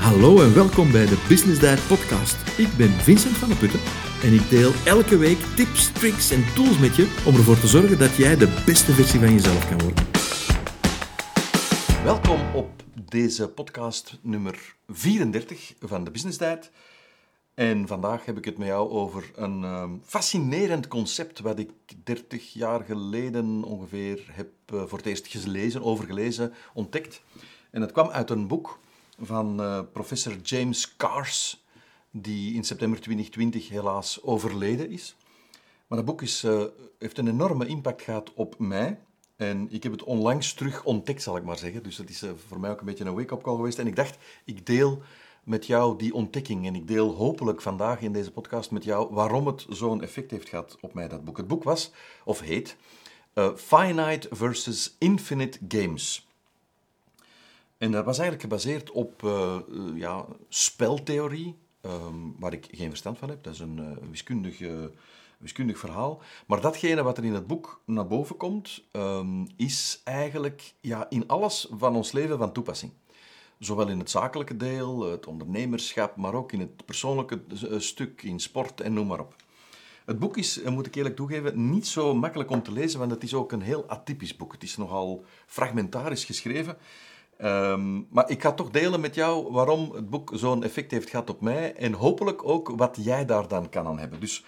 Hallo en welkom bij de Business Diet podcast. Ik ben Vincent van der Putten en ik deel elke week tips, tricks en tools met je om ervoor te zorgen dat jij de beste versie van jezelf kan worden. Welkom op deze podcast nummer 34 van de Business Diet. En vandaag heb ik het met jou over een um, fascinerend concept wat ik 30 jaar geleden ongeveer heb uh, voor het eerst gelezen, overgelezen, ontdekt. En het kwam uit een boek van uh, professor James Cars, die in september 2020 helaas overleden is. Maar dat boek is, uh, heeft een enorme impact gehad op mij. En ik heb het onlangs terug ontdekt, zal ik maar zeggen. Dus dat is uh, voor mij ook een beetje een wake-up call geweest. En ik dacht, ik deel met jou die ontdekking. En ik deel hopelijk vandaag in deze podcast met jou waarom het zo'n effect heeft gehad op mij, dat boek. Het boek was, of heet, Finite versus Infinite Games. En dat was eigenlijk gebaseerd op uh, ja, speltheorie, um, waar ik geen verstand van heb. Dat is een uh, wiskundig, wiskundig verhaal. Maar datgene wat er in het boek naar boven komt, um, is eigenlijk ja, in alles van ons leven van toepassing. Zowel in het zakelijke deel, het ondernemerschap, maar ook in het persoonlijke stuk, in sport en noem maar op. Het boek is, moet ik eerlijk toegeven, niet zo makkelijk om te lezen, want het is ook een heel atypisch boek. Het is nogal fragmentarisch geschreven. Um, maar ik ga toch delen met jou waarom het boek zo'n effect heeft gehad op mij en hopelijk ook wat jij daar dan kan aan hebben. Dus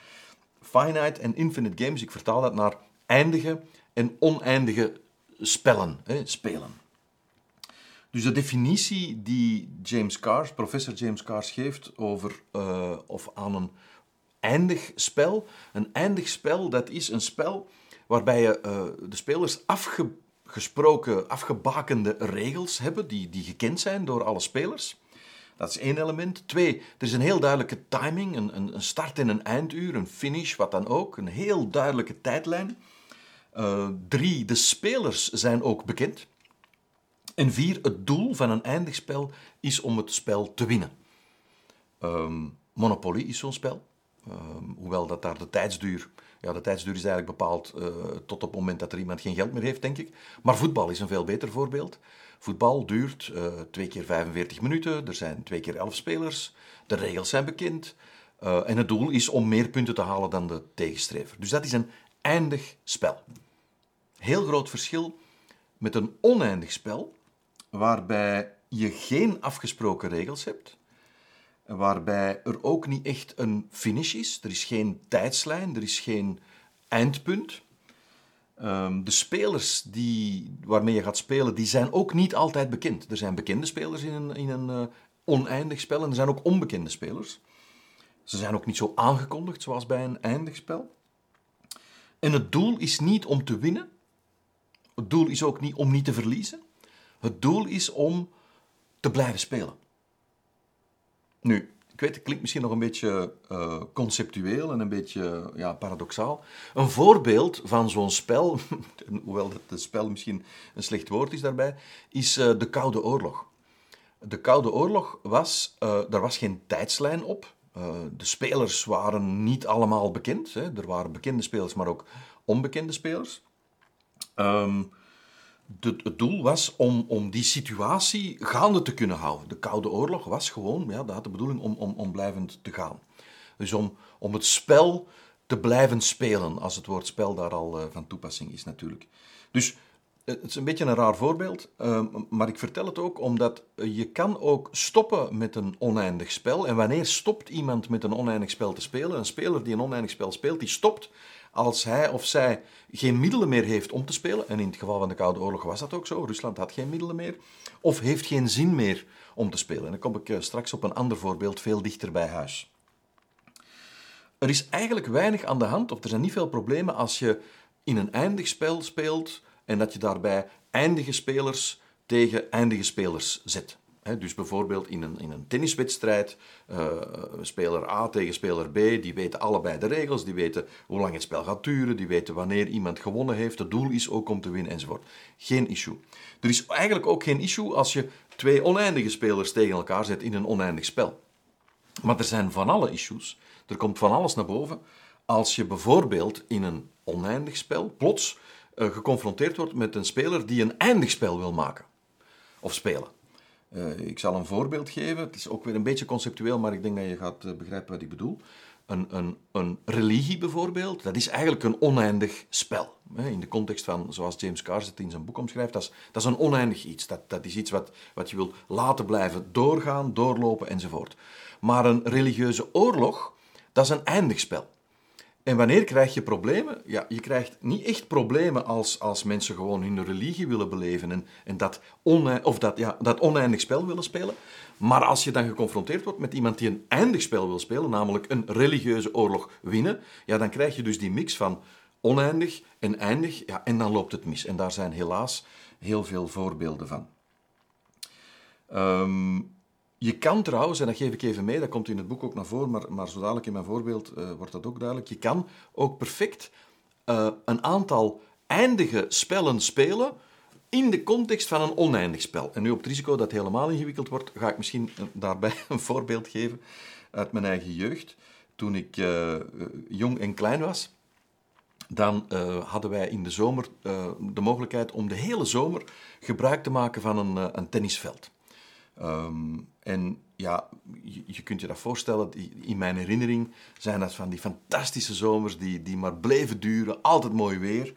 finite en infinite games, ik vertaal dat naar eindige en oneindige spellen, hè, spelen. Dus de definitie die James Cars, professor James Cars geeft over uh, of aan een eindig spel. Een eindig spel, dat is een spel waarbij je uh, de spelers afge gesproken, afgebakende regels hebben die, die gekend zijn door alle spelers. Dat is één element. Twee, er is een heel duidelijke timing, een, een start- en een einduur, een finish, wat dan ook. Een heel duidelijke tijdlijn. Uh, drie, de spelers zijn ook bekend. En vier, het doel van een eindig spel is om het spel te winnen. Um, Monopoly is zo'n spel. Um, hoewel dat daar de tijdsduur ja, de tijdsduur is eigenlijk bepaald uh, tot het moment dat er iemand geen geld meer heeft, denk ik. Maar voetbal is een veel beter voorbeeld. Voetbal duurt uh, twee keer 45 minuten, er zijn twee keer 11 spelers, de regels zijn bekend. Uh, en het doel is om meer punten te halen dan de tegenstrever. Dus dat is een eindig spel. Heel groot verschil met een oneindig spel, waarbij je geen afgesproken regels hebt, waarbij er ook niet echt een finish is. Er is geen tijdslijn, er is geen eindpunt. Um, de spelers die, waarmee je gaat spelen, die zijn ook niet altijd bekend. Er zijn bekende spelers in een, in een uh, oneindig spel en er zijn ook onbekende spelers. Ze zijn ook niet zo aangekondigd zoals bij een eindig spel. En het doel is niet om te winnen. Het doel is ook niet om niet te verliezen. Het doel is om te blijven spelen. Nu, ik weet, het klinkt misschien nog een beetje uh, conceptueel en een beetje ja, paradoxaal. Een voorbeeld van zo'n spel, hoewel het spel misschien een slecht woord is daarbij, is uh, de Koude Oorlog. De Koude Oorlog was, daar was geen tijdslijn op. de spelers waren niet allemaal bekend. Hè. Er waren bekende spelers, maar ook onbekende spelers. Um, het doel was om, om die situatie gaande te kunnen houden. De Koude Oorlog was gewoon, ja, dat had de bedoeling om, om, om blijvend te gaan. Dus om, om het spel te blijven spelen, als het woord spel daar al uh, van toepassing is natuurlijk. Dus het is een beetje een raar voorbeeld, uh, maar ik vertel het ook omdat je kan ook stoppen met een oneindig spel. En wanneer stopt iemand met een oneindig spel te spelen? Een speler die een oneindig spel speelt, die stopt als hij of zij geen middelen meer heeft om te spelen, en in het geval van de Koude Oorlog was dat ook zo, Rusland had geen middelen meer, of heeft geen zin meer om te spelen. En dan kom ik eh, straks op een ander voorbeeld veel dichter bij huis. Er is eigenlijk weinig aan de hand, of er zijn niet veel problemen als je in een eindig spel speelt en dat je daarbij eindige spelers tegen eindige spelers zet dus bijvoorbeeld in een, in een tenniswedstrijd, uh, speler A tegen speler B, die weten allebei de regels, die weten hoe lang het spel gaat duren, die weten wanneer iemand gewonnen heeft, het doel is ook om te winnen enzovoort. Geen issue. Er is eigenlijk ook geen issue als je twee oneindige spelers tegen elkaar zet in een oneindig spel. Maar er zijn van alle issues, er komt van alles naar boven, als je bijvoorbeeld in een oneindig spel plots uh, geconfronteerd wordt met een speler die een eindig spel wil maken of spelen. Ik zal een voorbeeld geven. Het is ook weer een beetje conceptueel, maar ik denk dat je gaat begrijpen wat ik bedoel. Een, een, een religie bijvoorbeeld, dat is eigenlijk een oneindig spel. In de context van, zoals James het in zijn boek omschrijft, dat is, dat is een oneindig iets. Dat, dat is iets wat, wat je wil laten blijven doorgaan, doorlopen enzovoort. Maar een religieuze oorlog, dat is een eindig spel. En wanneer krijg je problemen? Ja, je krijgt niet echt problemen als, als mensen gewoon hun religie willen beleven en, en dat, oneindig, of dat, ja, dat oneindig spel willen spelen. Maar als je dan geconfronteerd wordt met iemand die een eindig spel wil spelen, namelijk een religieuze oorlog winnen, ja, dan krijg je dus die mix van oneindig en eindig, ja, en dan loopt het mis. En daar zijn helaas heel veel voorbeelden van. Ehm, je kan trouwens, en dat geef ik even mee, dat komt in het boek ook naar voren, maar, maar zo dadelijk in mijn voorbeeld uh, wordt dat ook duidelijk. Je kan ook perfect uh, een aantal eindige spellen spelen in de context van een oneindig spel. En nu op het risico dat het helemaal ingewikkeld wordt, ga ik misschien daarbij een voorbeeld geven uit mijn eigen jeugd. Toen ik jong en klein was, dan hadden wij in de zomer de mogelijkheid om de hele zomer gebruik te maken van een, een tennisveld. Um, en ja, je, kunt je dat voorstellen, in mijn herinnering zijn dat van die fantastische zomers die, die maar bleven duren, altijd mooi weer.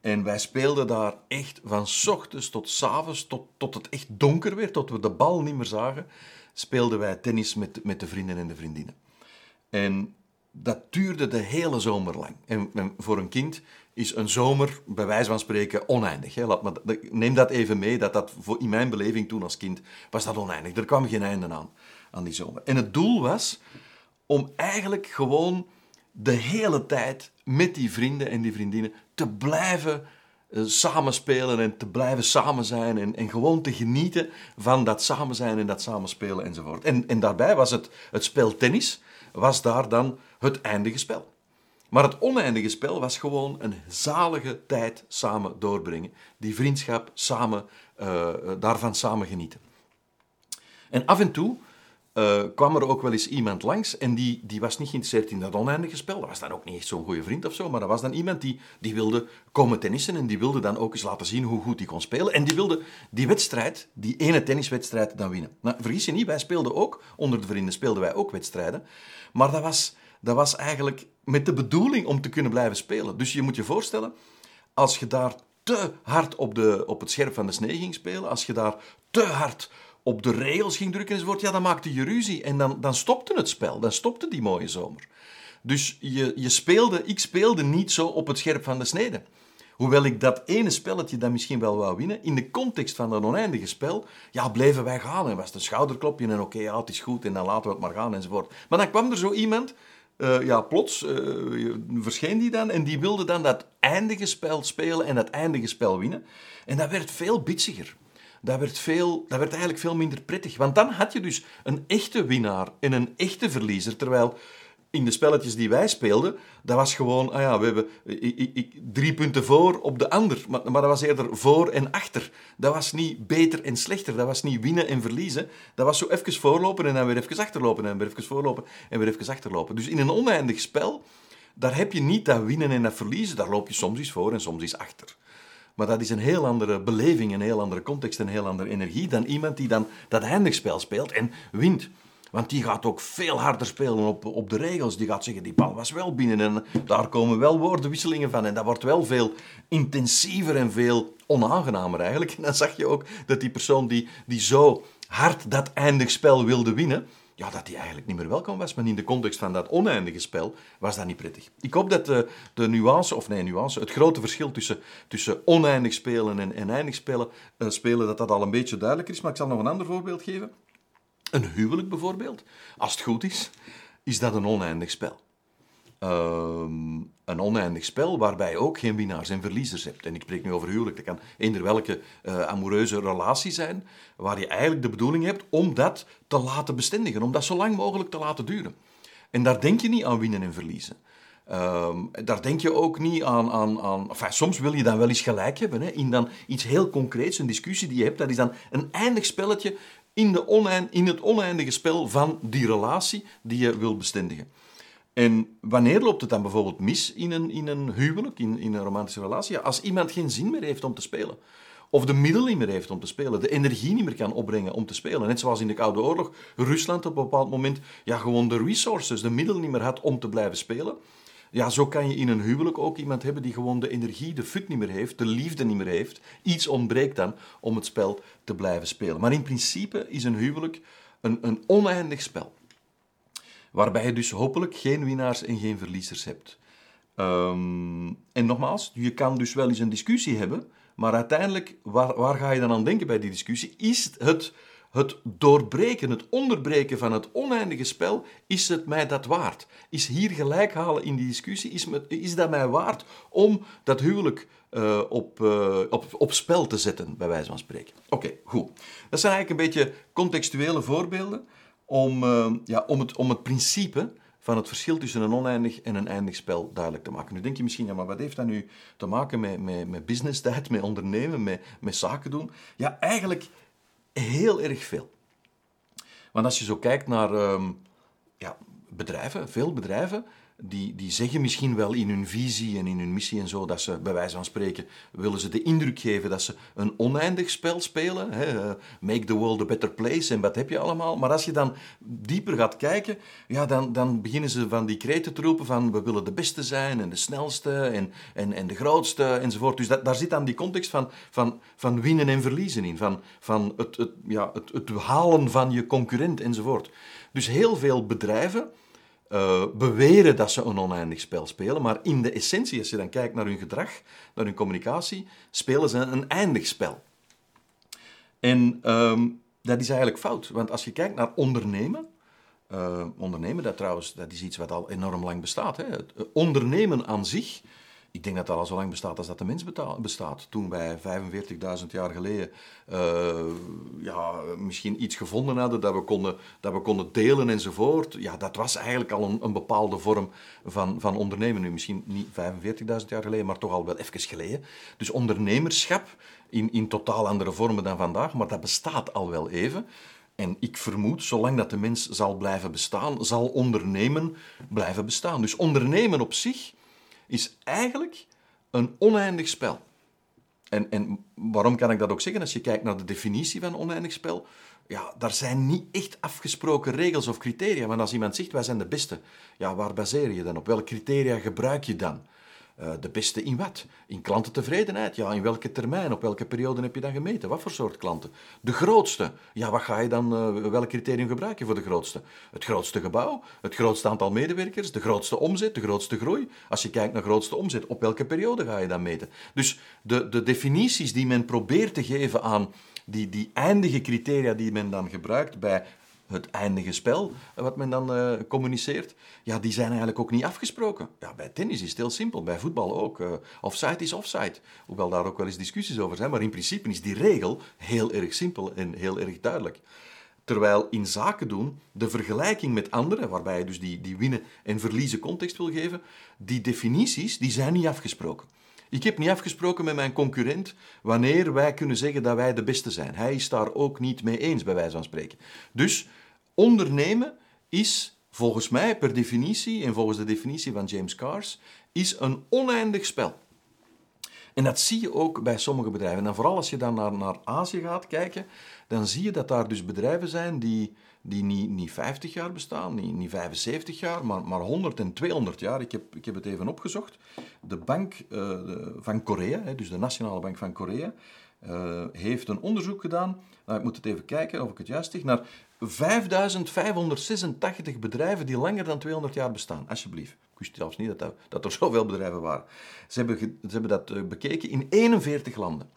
En wij speelden daar echt van ochtends tot avonds, tot, tot het echt donker werd, tot we de bal niet meer zagen, speelden wij tennis met, met de vrienden en de vriendinnen. En dat duurde de hele zomer lang. En, voor een kind is een zomer, bij wijze van spreken, oneindig. Hè. Laat maar, neem dat even mee, dat dat voor, in mijn beleving toen als kind was dat oneindig. Er kwam geen einde aan, aan die zomer. En het doel was om eigenlijk gewoon de hele tijd met die vrienden en die vriendinnen te blijven uh, samenspelen en te blijven samen zijn en, en gewoon te genieten van dat samen zijn en dat samenspelen enzovoort. En, en daarbij was het, het spel tennis, was daar dan het eindige spel. Maar het oneindige spel was gewoon een zalige tijd samen doorbrengen. Die vriendschap samen, uh, daarvan samen genieten. En af en toe uh, kwam er ook wel eens iemand langs en die, die was niet geïnteresseerd in dat oneindige spel. Dat was dan ook niet echt zo'n goede vriend of zo, maar dat was dan iemand die, die wilde komen tennissen en die wilde dan ook eens laten zien hoe goed hij kon spelen. En die wilde die wedstrijd, die ene tenniswedstrijd, dan winnen. Nou, vergis je niet, wij speelden ook, onder de vrienden speelden wij ook wedstrijden, maar dat was, dat was eigenlijk met de bedoeling om te kunnen blijven spelen. Dus je moet je voorstellen, als je daar te hard op, de, op het scherp van de snee ging spelen, als je daar te hard op de regels ging drukken enzovoort, ja, dan maakte je ruzie en dan, dan stopte het spel. Dan stopte die mooie zomer. Dus je, je speelde, ik speelde niet zo op het scherp van de snede. Hoewel ik dat ene spelletje dan misschien wel wou winnen, in de context van dat oneindige spel, ja, bleven wij gaan. En was het een schouderklopje en oké, ja, het is goed en dan laten we het maar gaan enzovoort. Maar dan kwam er zo iemand, uh, ja, plots uh, verscheen die dan en die wilde dan dat eindige spel spelen en dat eindige spel winnen. En dat werd veel bitsiger dat werd, veel, dat werd eigenlijk veel minder prettig. Want dan had je dus een echte winnaar en een echte verliezer. Terwijl in de spelletjes die wij speelden, dat was gewoon, ah ja, we hebben ik, ik, drie punten voor op de ander. Maar, maar dat was eerder voor en achter. Dat was niet beter en slechter. Dat was niet winnen en verliezen. Dat was zo even voorlopen en dan weer even achterlopen en weer even voorlopen en weer even achterlopen. Dus in een oneindig spel, daar heb je niet dat winnen en dat verliezen. Daar loop je soms eens voor en soms eens achter. Maar dat is een heel andere beleving, een heel andere context, een heel andere energie dan iemand die dan dat eindigspel speelt en wint. Want die gaat ook veel harder spelen op, op de regels. Die gaat zeggen, die bal was wel binnen en daar komen wel woordenwisselingen van. En dat wordt wel veel intensiever en veel onaangenamer eigenlijk. En dan zag je ook dat die persoon die, die zo hard dat eindigspel wilde winnen, ja, dat hij eigenlijk niet meer welkom was. Maar in de context van dat oneindige spel was dat niet prettig. Ik hoop dat de, de nuance, of nee, nuance, het grote verschil tussen, tussen oneindig spelen en, eindig spelen, uh, spelen, dat dat al een beetje duidelijker is. Maar ik zal nog een ander voorbeeld geven. Een huwelijk bijvoorbeeld, als het goed is, is dat een oneindig spel. Ehm, een oneindig spel waarbij je ook geen winnaars en verliezers hebt. En ik spreek nu over huwelijk. Dat kan eender welke uh, amoureuze relatie zijn, waar je eigenlijk de bedoeling hebt om dat te laten bestendigen, om dat zo lang mogelijk te laten duren. En daar denk je niet aan winnen en verliezen. Ehm, daar denk je ook niet aan. aan, aan soms wil je dan wel eens gelijk hebben hè, in dan iets heel concreets, een discussie die je hebt. Dat is dan een eindig spelletje in, de in het oneindige spel van die relatie die je wil bestendigen. En wanneer loopt het dan bijvoorbeeld mis in een, in een huwelijk, in, in een romantische relatie? als iemand geen zin meer heeft om te spelen. of de middelen niet meer heeft om te spelen, de energie niet meer kan opbrengen om te spelen. Net zoals in de Koude Oorlog Rusland op een bepaald moment ja, gewoon de resources, de middelen niet meer had om te blijven spelen. Ja, zo kan je in een huwelijk ook iemand hebben die gewoon de energie, de fut niet meer heeft, de liefde niet meer heeft. Iets ontbreekt dan om het spel te blijven spelen. Maar in principe is een huwelijk een, een oneindig spel. Waarbij je dus hopelijk geen winnaars en geen verliezers hebt. Ehm, en nogmaals, je kan dus wel eens een discussie hebben, maar uiteindelijk, waar, waar ga je dan aan denken bij die discussie? Is het het doorbreken, het onderbreken van het oneindige spel, is het mij dat waard? Is hier gelijk halen in die discussie, is, is dat mij waard om dat huwelijk uh, op, uh, op, op spel te zetten, bij wijze van spreken? Oké, goed. Dat zijn eigenlijk een beetje contextuele voorbeelden om, uh, ja, om, het, om het principe van het verschil tussen een oneindig en een eindig spel duidelijk te maken. Nu denk je misschien, ja, maar wat heeft dat nu te maken met, met, met business tijd, met ondernemen, met, met zaken doen? Ja, eigenlijk heel erg veel. Want als je zo kijkt naar ehm, ja, bedrijven, veel bedrijven, die, die zeggen misschien wel in hun visie en in hun missie en zo, dat ze bij wijze van spreken, willen ze de indruk geven dat ze een oneindig spel spelen. Hè? Eh, make the world a better place en wat heb je allemaal. Maar als je dan dieper gaat kijken, ja, dan, dan beginnen ze van die kreten te roepen van we willen de beste zijn en de snelste en, en, en de grootste enzovoort. Dus daar zit dan die context van, van, van winnen en verliezen in, van, van het, het, ja, het, het halen van je concurrent enzovoort. Dus heel veel bedrijven uh, beweren dat ze een oneindig spel spelen, maar in de essentie, als je dan kijkt naar hun gedrag, naar hun communicatie, spelen ze een eindig spel. En um, dat is eigenlijk fout, want als je kijkt naar ondernemen, uh, ondernemen, dat trouwens, dat is iets wat al enorm lang bestaat. Hè. Het ondernemen aan zich ik denk dat dat al zo lang bestaat als dat de mens bestaat. Toen wij 45.000 jaar geleden uh, ja, misschien iets gevonden hadden dat we, konden, dat we konden delen enzovoort, ja, dat was eigenlijk al een, een bepaalde vorm van, van ondernemen. Nu misschien niet 45.000 jaar geleden, maar toch al wel even geleden. Dus ondernemerschap in, in totaal andere vormen dan vandaag, maar dat bestaat al wel even. En ik vermoed, zolang dat de mens zal blijven bestaan, zal ondernemen blijven bestaan. Dus ondernemen op zich is eigenlijk een oneindig spel. En, en waarom kan ik dat ook zeggen? Als je kijkt naar de definitie van oneindig spel, ja, daar zijn niet echt afgesproken regels of criteria. Want als iemand zegt, wij zijn de beste, ja, waar baseer je dan op? Welke criteria gebruik je dan? Uh, de beste in wat? In klantentevredenheid? Ja, in welke termijn? Op welke periode heb je dan gemeten? Wat voor soort klanten? De grootste? Ja, wat ga je dan, uh, welk criterium gebruik je voor de grootste? Het grootste gebouw? Het grootste aantal medewerkers? De grootste omzet? De grootste groei? Als je kijkt naar grootste omzet, op welke periode ga je dan meten? Dus de, de definities die men probeert te geven aan die, die eindige criteria die men dan gebruikt bij het eindige spel, wat men dan uh, communiceert, ja, die zijn eigenlijk ook niet afgesproken. Ja, bij tennis is het heel simpel, bij voetbal ook. Uh, offside is offside. Hoewel daar ook wel eens discussies over zijn, maar in principe is die regel heel erg simpel en heel erg duidelijk. Terwijl in zaken doen, de vergelijking met anderen, waarbij je dus die, die winnen en verliezen context wil geven, die definities, die zijn niet afgesproken. Ik heb niet afgesproken met mijn concurrent wanneer wij kunnen zeggen dat wij de beste zijn. Hij is daar ook niet mee eens, bij wijze van spreken. Dus ondernemen is volgens mij per definitie, en volgens de definitie van James Cars, is een oneindig spel. En dat zie je ook bij sommige bedrijven. En vooral als je dan naar, naar Azië gaat kijken, dan zie je dat daar dus bedrijven zijn die die niet, niet 50 jaar bestaan, niet, niet 75 jaar, maar, maar 100 en 200 jaar. Ik heb, ik heb het even opgezocht. De Bank uh, van Korea, dus de Nationale Bank van Korea, uh, heeft een onderzoek gedaan. Nou, ik moet het even kijken of ik het juist zeg. Naar 5586 bedrijven die langer dan 200 jaar bestaan. Alsjeblieft. Ik wist zelfs niet dat, dat er zoveel bedrijven waren. Ze hebben, ze hebben dat bekeken in 41 landen.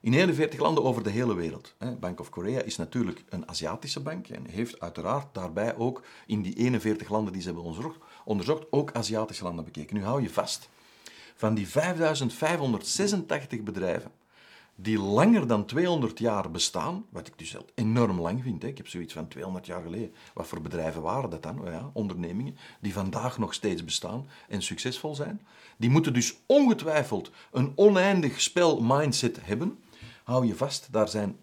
In 41 landen over de hele wereld. Bank of Korea is natuurlijk een Aziatische bank en heeft uiteraard daarbij ook in die 41 landen die ze hebben onderzocht, ook Aziatische landen bekeken. Nu hou je vast. Van die 5586 bedrijven die langer dan 200 jaar bestaan, wat ik dus enorm lang vind. Ik heb zoiets van 200 jaar geleden. Wat voor bedrijven waren dat dan? Ja, ondernemingen die vandaag nog steeds bestaan en succesvol zijn. Die moeten dus ongetwijfeld een oneindig spel mindset hebben hou je vast, daar zijn 56%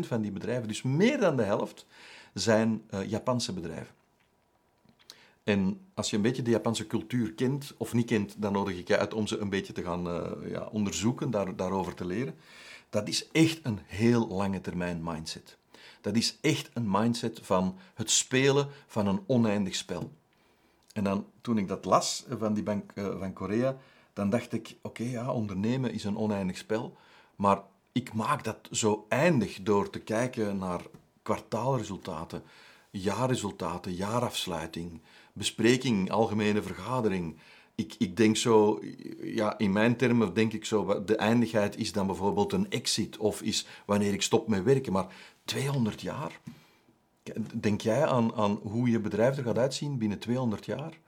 van die bedrijven, dus meer dan de helft, zijn uh, Japanse bedrijven. En als je een beetje de Japanse cultuur kent of niet kent, dan nodig ik je uit om ze een beetje te gaan uh, ja, onderzoeken, daar, daarover te leren. Dat is echt een heel lange termijn mindset. Dat is echt een mindset van het spelen van een oneindig spel. En dan, toen ik dat las van die Bank uh, van Korea, dan dacht ik, oké, ja, ondernemen is een oneindig spel, maar ik maak dat zo eindig door te kijken naar kwartaalresultaten, jaarresultaten, jaarafsluiting, bespreking, algemene vergadering. Ik, ik denk zo, ja, in mijn termen denk ik zo, de eindigheid is dan bijvoorbeeld een exit of is wanneer ik stop met werken. Maar 200 jaar? Denk jij aan, aan hoe je bedrijf er gaat uitzien binnen 200 jaar?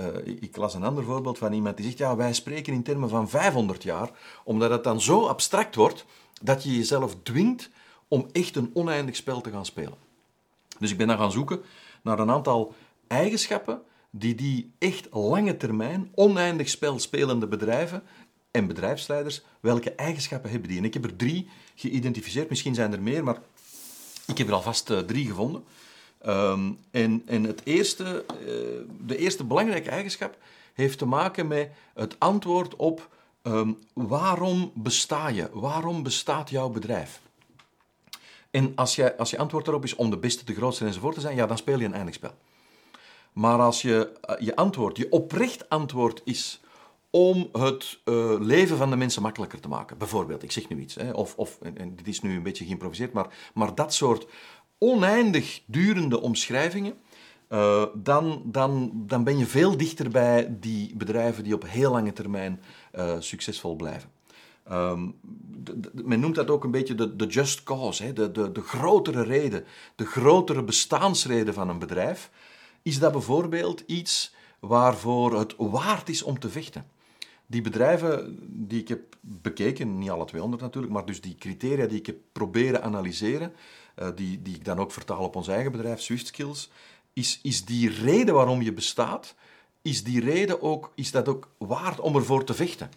Uh, ik las een ander voorbeeld van iemand die zegt, ja, wij spreken in termen van 500 jaar, omdat het dan zo abstract wordt dat je jezelf dwingt om echt een oneindig spel te gaan spelen. Dus ik ben dan gaan zoeken naar een aantal eigenschappen die die echt lange termijn, oneindig spel spelende bedrijven en bedrijfsleiders, welke eigenschappen hebben die? En ik heb er drie geïdentificeerd, misschien zijn er meer, maar ik heb er alvast uh, drie gevonden. Um, en, en het eerste, uh, de eerste belangrijke eigenschap heeft te maken met het antwoord op um, waarom besta je? Waarom bestaat jouw bedrijf? En als je, als je antwoord daarop is om de beste, de grootste enzovoort te zijn, ja, dan speel je een eindig spel. Maar als je, uh, je antwoord, je oprecht antwoord is om het uh, leven van de mensen makkelijker te maken. Bijvoorbeeld, ik zeg nu iets, hè, of, of dit is nu een beetje geïmproviseerd, maar, maar dat soort oneindig durende omschrijvingen, uh, dan, dan, dan ben je veel dichter bij die bedrijven die op heel lange termijn uh, succesvol blijven. De, men noemt dat ook een beetje de, de just cause, hè, de, de, de grotere reden, de grotere bestaansreden van een bedrijf. Is dat bijvoorbeeld iets waarvoor het waard is om te vechten? Die bedrijven die ik heb bekeken, niet alle 200 natuurlijk, maar dus die criteria die ik heb proberen analyseren, uh, die, die ik dan ook vertaal op ons eigen bedrijf, Swift Skills, is, is die reden waarom je bestaat, is die reden ook, is dat ook waard om ervoor te vechten?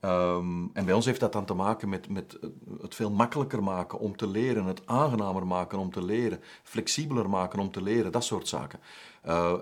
Um, en bij ons heeft dat dan te maken met, met het veel makkelijker maken om te leren, het aangenamer maken om te leren, flexibeler maken om te leren, dat soort zaken. Uh,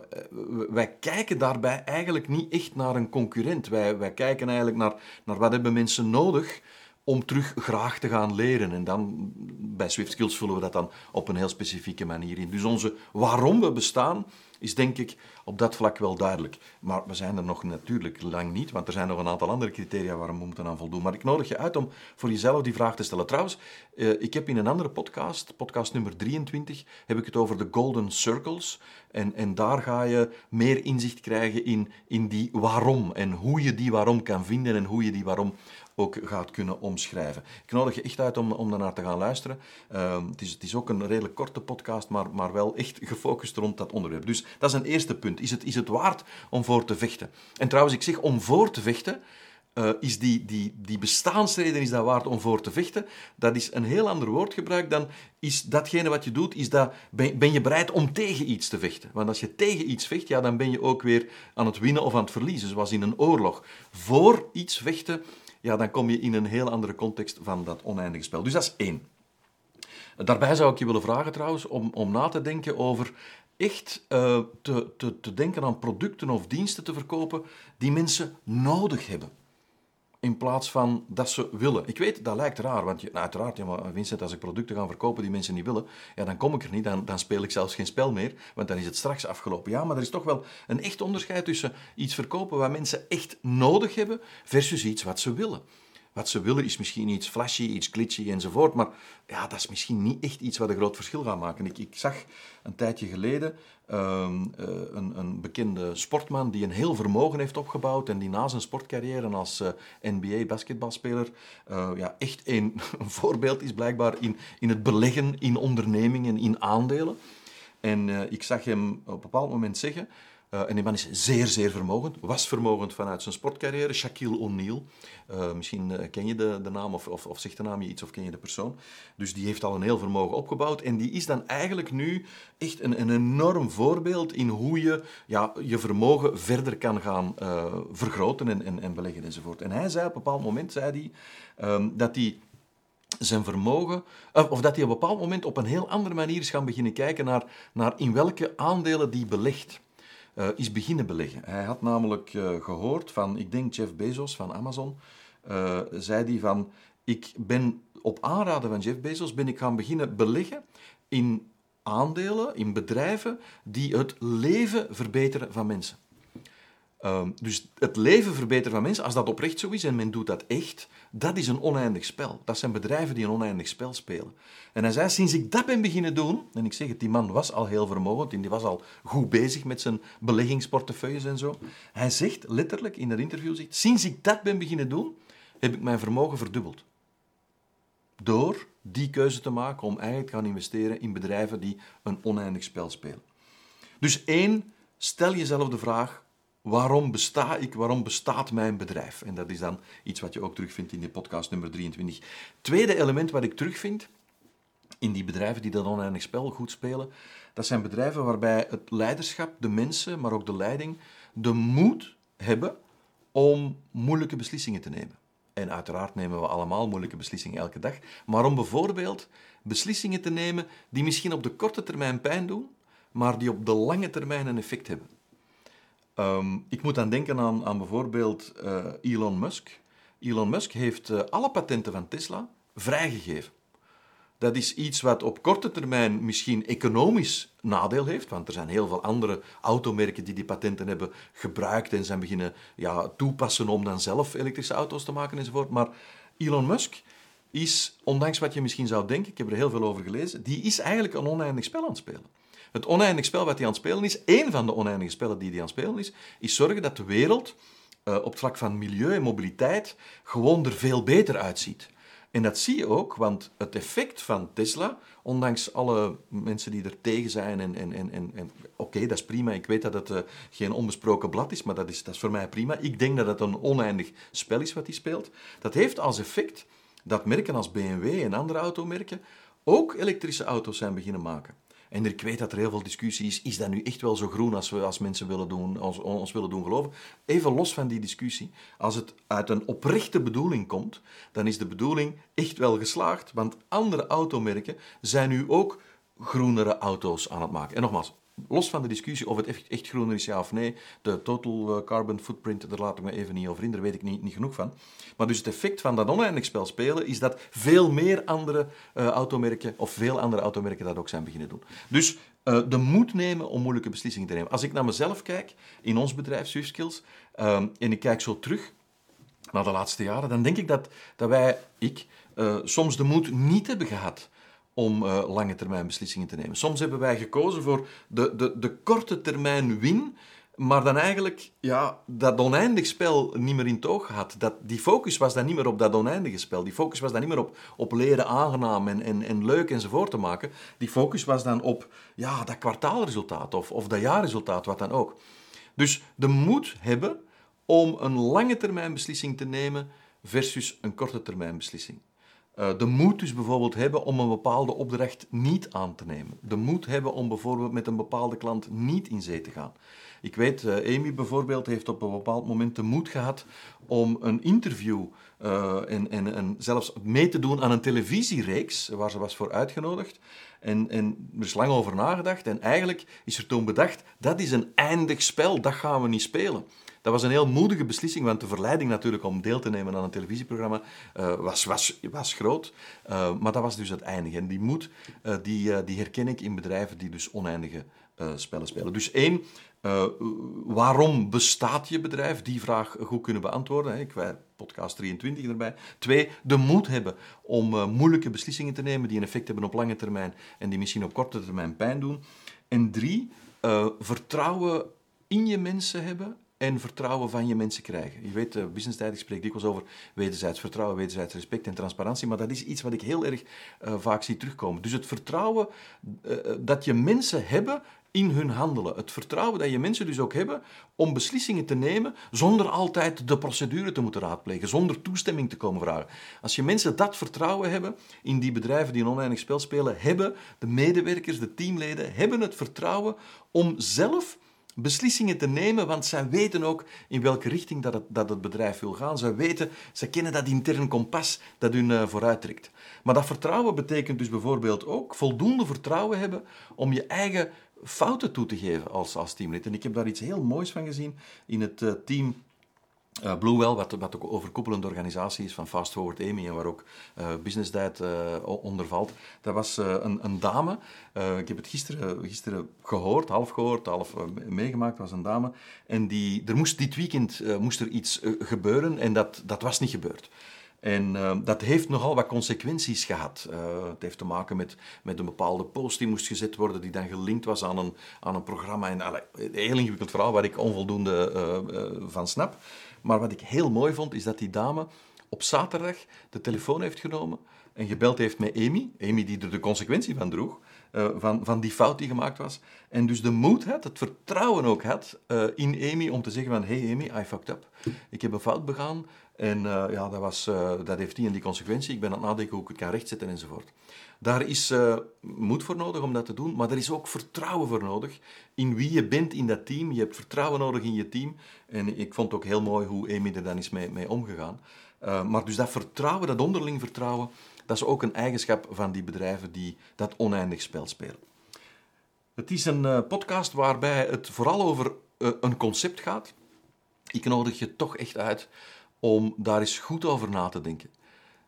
wij kijken daarbij eigenlijk niet echt naar een concurrent. Wij, wij kijken eigenlijk naar, naar wat hebben mensen nodig om terug graag te gaan leren. En dan bij Swift Skills vullen we dat dan op een heel specifieke manier in. Dus onze waarom we bestaan is denk ik op dat vlak wel duidelijk. Maar we zijn er nog natuurlijk lang niet, want er zijn nog een aantal andere criteria waar we moeten aan voldoen. Maar ik nodig je uit om voor jezelf die vraag te stellen. Trouwens, eh, ik heb in een andere podcast, podcast nummer 23, heb ik het over de Golden Circles. En, en daar ga je meer inzicht krijgen in, in die waarom en hoe je die waarom kan vinden en hoe je die waarom ook gaat kunnen omschrijven. Ik nodig je echt uit om, om daarnaar te gaan luisteren. Uh, het, is, het is ook een redelijk korte podcast, maar, maar wel echt gefocust rond dat onderwerp. Dus dat is een eerste punt. Is het, is het waard om voor te vechten? En trouwens, ik zeg om voor te vechten. Uh, is die, die, die bestaansreden is dat waard om voor te vechten? Dat is een heel ander woordgebruik dan is datgene wat je doet, is dat, ben, ben je bereid om tegen iets te vechten? Want als je tegen iets vecht, ja, dan ben je ook weer aan het winnen of aan het verliezen, zoals in een oorlog. Voor iets vechten ja, dan kom je in een heel andere context van dat oneindige spel. Dus dat is één. Daarbij zou ik je willen vragen trouwens om, om na te denken over echt te, te, te denken aan producten of diensten te verkopen die mensen nodig hebben in plaats van dat ze willen. Ik weet, dat lijkt raar, want je, nou, uiteraard, ja, maar Vincent, als ik producten ga verkopen die mensen niet willen, ja, dan kom ik er niet, dan, dan speel ik zelfs geen spel meer, want dan is het straks afgelopen. Ja, maar er is toch wel een echt onderscheid tussen iets verkopen wat mensen echt nodig hebben, versus iets wat ze willen. Wat ze willen is misschien iets flashy, iets glitchy enzovoort, maar ja, dat is misschien niet echt iets wat een groot verschil gaat maken. Ik, ik zag een tijdje geleden uh, een, een, bekende sportman die een heel vermogen heeft opgebouwd en die na zijn sportcarrière als eh, NBA-basketbalspeler uh, ja, echt een, een, voorbeeld is blijkbaar in, in het beleggen in ondernemingen, in aandelen. En ik zag hem op een bepaald moment zeggen uh, en die man is zeer, zeer vermogend. Was vermogend vanuit zijn sportcarrière. Shaquille O'Neal. Uh, misschien uh, ken je de, de naam of, of, of, zegt de naam je iets of ken je de persoon. Dus die heeft al een heel vermogen opgebouwd. En die is dan eigenlijk nu echt een, een enorm voorbeeld in hoe je ja, je vermogen verder kan gaan vergroten en, en, en, beleggen enzovoort. En hij zei op een bepaald moment zei hij, um, dat hij zijn vermogen, of dat hij op een bepaald moment op een heel andere manier is gaan beginnen kijken naar, naar in welke aandelen die belegt. Uh, is beginnen beleggen. Hij had namelijk uh, gehoord van, ik denk Jeff Bezos van Amazon, uh, zei hij van, ik ben op aanraden van Jeff Bezos ben ik gaan beginnen beleggen in aandelen, in bedrijven die het leven verbeteren van mensen. Um, dus het leven verbeteren van mensen, als dat oprecht zo is en men doet dat echt, dat is een oneindig spel. Dat zijn bedrijven die een oneindig spel spelen. En hij zei, sinds ik dat ben beginnen doen, en ik zeg het, die man was al heel vermogend, en die was al goed bezig met zijn beleggingsportefeuilles en zo. Hij zegt letterlijk in dat interview, zegt, sinds ik dat ben beginnen doen, heb ik mijn vermogen verdubbeld. Door die keuze te maken om eigenlijk te gaan investeren in bedrijven die een oneindig spel spelen. Dus één, stel jezelf de vraag, waarom besta ik, waarom bestaat mijn bedrijf? En dat is dan iets wat je ook terugvindt in die podcast nummer 23. Tweede element wat ik terugvind in die bedrijven die dat oneindig spel goed spelen, dat zijn bedrijven waarbij het leiderschap, de mensen, maar ook de leiding, de moed hebben om moeilijke beslissingen te nemen. En uiteraard nemen we allemaal moeilijke beslissingen elke dag, maar om bijvoorbeeld beslissingen te nemen die misschien op de korte termijn pijn doen, maar die op de lange termijn een effect hebben. Um, ik moet dan denken aan, aan bijvoorbeeld uh, Elon Musk. Elon Musk heeft uh, alle patenten van Tesla vrijgegeven. Dat is iets wat op korte termijn misschien economisch nadeel heeft, want er zijn heel veel andere automerken die die patenten hebben gebruikt en zijn beginnen ja, toepassen om dan zelf elektrische auto's te maken enzovoort. Maar Elon Musk is, ondanks wat je misschien zou denken, ik heb er heel veel over gelezen, die is eigenlijk een oneindig spel aan het spelen. Het oneindig spel wat hij aan het spelen is, één van de oneindige spellen die hij aan het spelen is, is zorgen dat de wereld uh, op het vlak van milieu en mobiliteit gewoon er veel beter uitziet. En dat zie je ook, want het effect van Tesla, ondanks alle mensen die er tegen zijn, en, en, en, en, oké, dat is prima, ik weet dat het uh, geen onbesproken blad is, maar dat is, dat is voor mij prima. Ik denk dat het een oneindig spel is wat hij speelt. Dat heeft als effect dat merken als BMW en andere automerken ook elektrische auto's zijn beginnen maken. En ik weet dat er heel veel discussie is. Is dat nu echt wel zo groen als we als mensen willen doen, ons willen doen geloven? Even los van die discussie. Als het uit een oprechte bedoeling komt, dan is de bedoeling echt wel geslaagd. Want andere automerken zijn nu ook groenere auto's aan het maken. En nogmaals, los van de discussie of het echt, groener is, ja of nee, de total eh, carbon footprint, daar laat ik me even niet over in, daar weet ik niet, niet genoeg van. Maar dus het effect van dat oneindig spel spelen is dat veel meer andere uh, automerken, of veel andere automerken dat ook zijn beginnen doen. Dus uh, de moed nemen om moeilijke beslissingen te nemen. Als ik naar mezelf kijk, in ons bedrijf SwiftSkills, en ik kijk zo terug naar de laatste jaren, dan denk ik dat, dat wij, ik, soms de moed niet hebben gehad om uh, lange termijn beslissingen te nemen. Soms hebben wij gekozen voor de, de, de korte termijn win, maar dan eigenlijk ja, dat oneindig spel niet meer in toog had. Dat, die focus was dan niet meer op dat oneindige spel. Die focus was dan niet meer op, op leren aangenaam en, en, en leuk enzovoort te maken. Die focus was dan op ja, dat kwartaalresultaat of, of dat jaarresultaat, wat dan ook. Dus de moed hebben om een lange termijn beslissing te nemen versus een korte termijn beslissing. Uh, de moed dus bijvoorbeeld hebben om een bepaalde opdracht niet aan te nemen. De moed hebben om bijvoorbeeld met een bepaalde klant niet in zee te gaan. Ik weet, uh, Amy bijvoorbeeld heeft op een bepaald moment de moed gehad om een interview uh, en, en, en zelfs mee te doen aan een televisiereeks waar ze was voor uitgenodigd. En, en er is lang over nagedacht en eigenlijk is er toen bedacht, dat is een eindig spel, dat gaan we niet spelen. Dat was een heel moedige beslissing, want de verleiding natuurlijk om deel te nemen aan een televisieprogramma uh, was, was, was groot. Uh, maar dat was dus het eindige. En die moed, uh, die, die herken ik in bedrijven die dus oneindige spellen spelen. Dus één, waarom bestaat je bedrijf? Die vraag goed kunnen beantwoorden. Hè. Ik wij podcast 23 erbij. Twee, de moed hebben om moeilijke beslissingen te nemen die een effect hebben op lange termijn en die misschien op korte termijn pijn doen. En drie, vertrouwen in je mensen hebben en vertrouwen van je mensen krijgen. Je weet, uh, business tijd, ik spreek dikwijls over wederzijds vertrouwen, wederzijds respect en transparantie, maar dat is iets wat ik heel erg uh, vaak zie terugkomen. Dus het vertrouwen uh, dat je mensen hebben in hun handelen. Het vertrouwen dat je mensen dus ook hebben om beslissingen te nemen zonder altijd de procedure te moeten raadplegen, zonder toestemming te komen vragen. Als je mensen dat vertrouwen hebben in die bedrijven die een oneindig spel spelen, hebben de medewerkers, de teamleden, hebben het vertrouwen om zelf beslissingen te nemen, want zij weten ook in welke richting dat het, dat het bedrijf wil gaan. Zij weten, ze kennen dat intern kompas dat hun uh, vooruit trekt. Maar dat vertrouwen betekent dus bijvoorbeeld ook voldoende vertrouwen hebben om je eigen fouten toe te geven als, als teamlid. En ik heb daar iets heel moois van gezien in het uh, team uh, Bluewell, wat, wat ook overkoepelende organisatie is van Fast Forward Amy en waar ook uh, Business Diet uh, onder valt. Dat was een, een, dame, ik heb het gisteren, gisteren gehoord, half gehoord, half meegemaakt, was een dame. En die, er moest dit weekend moest er iets gebeuren en dat, dat was niet gebeurd. En dat heeft nogal wat consequenties gehad. Het heeft te maken met, met een bepaalde post die moest gezet worden, die dan gelinkt was aan een, aan een programma. En, allee, een heel ingewikkeld verhaal waar ik onvoldoende van snap. Maar wat ik heel mooi vond, is dat die dame op zaterdag de telefoon heeft genomen en gebeld heeft met Amy. Amy die er de consequentie van droeg. Uh, van, van die fout die gemaakt was. En dus de moed had, het vertrouwen ook had uh, in Amy om te zeggen van hey Amy, I fucked up. Ik heb een fout begaan en uh, ja, dat, was, dat heeft die en die consequentie. Ik ben aan het nadenken hoe ik het kan rechtzetten enzovoort. Daar is moed voor nodig om dat te doen, maar er is ook vertrouwen voor nodig in wie je bent in dat team. Je hebt vertrouwen nodig in je team. En ik vond ook heel mooi hoe Amy er dan is mee, mee omgegaan. maar dus dat vertrouwen, dat onderling vertrouwen, dat is ook een eigenschap van die bedrijven die dat oneindig spel spelen. Het is een uh, podcast waarbij het vooral over uh, een concept gaat. Ik nodig je toch echt uit om daar eens goed over na te denken.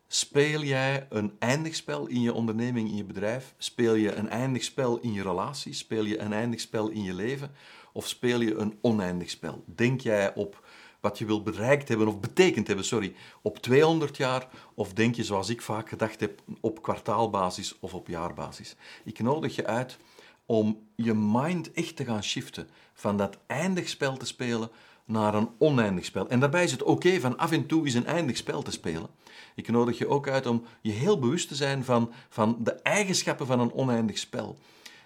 Speel jij een eindig spel in je onderneming, in je bedrijf? Speel je een eindig spel in je relatie? Speel je een eindig spel in je leven? Of speel je een oneindig spel? Denk jij op wat je wil bereikt hebben of betekend hebben, sorry, op 200 jaar? Of denk je, zoals ik vaak gedacht heb, op kwartaalbasis of op jaarbasis? Ik nodig je uit om je mind echt te gaan shiften van dat eindig spel te spelen naar een oneindig spel. En daarbij is het oké van af en toe eens een eindig spel te spelen. Ik nodig je ook uit om je heel bewust te zijn van, van de eigenschappen van een oneindig spel.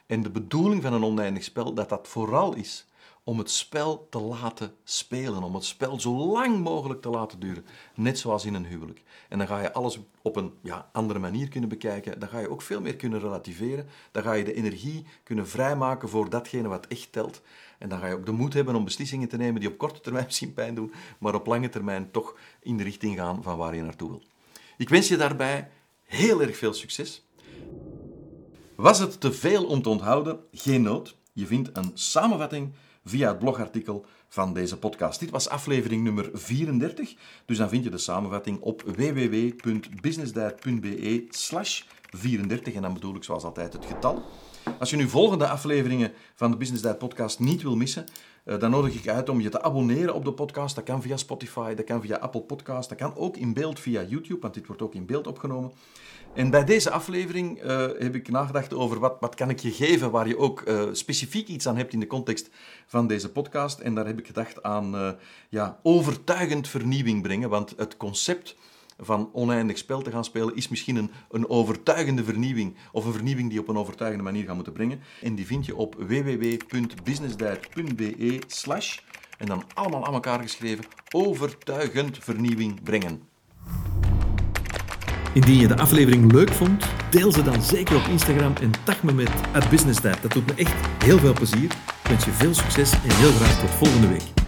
En de bedoeling van een oneindig spel, dat dat vooral is om het spel te laten spelen, om het spel zo lang mogelijk te laten duren, net zoals in een huwelijk. En dan ga je alles op een ja, andere manier kunnen bekijken, dan ga je ook veel meer kunnen relativeren, dan ga je de energie kunnen vrijmaken voor datgene wat echt telt. En dan ga je ook de moed hebben om beslissingen te nemen die op korte termijn misschien pijn doen, maar op lange termijn toch in de richting gaan van waar je naartoe wil. Ik wens je daarbij heel erg veel succes. Was het te veel om te onthouden? Geen nood. Je vindt een samenvatting via het blogartikel van deze podcast. Dit was aflevering nummer 34, dus dan vind je de samenvatting op www.businessdiet.be slash 34 en dan bedoel ik zoals altijd het getal. Als je nu volgende afleveringen van de Business podcast niet wil missen, eh, dan nodig ik uit om je te abonneren op de podcast. Dat kan via Spotify, dat kan via Apple Podcast, dat kan ook in beeld via YouTube, want dit wordt ook in beeld opgenomen. En bij deze aflevering uh, heb ik nagedacht over wat, wat kan ik je geven waar je ook uh, specifiek iets aan hebt in de context van deze podcast. En daar heb ik gedacht aan uh, ja, overtuigend vernieuwing brengen, want het concept van oneindig spel te gaan spelen is misschien een, een overtuigende vernieuwing of een vernieuwing die op een overtuigende manier gaat moeten brengen. En die vind je op www.businessdiet.be slash en dan allemaal aan elkaar geschreven overtuigend vernieuwing brengen. Indien je de aflevering leuk vond, deel ze dan zeker op Instagram en tag me met @businessdiet. Dat doet me echt heel veel plezier. Ik wens je veel succes en heel graag tot volgende week.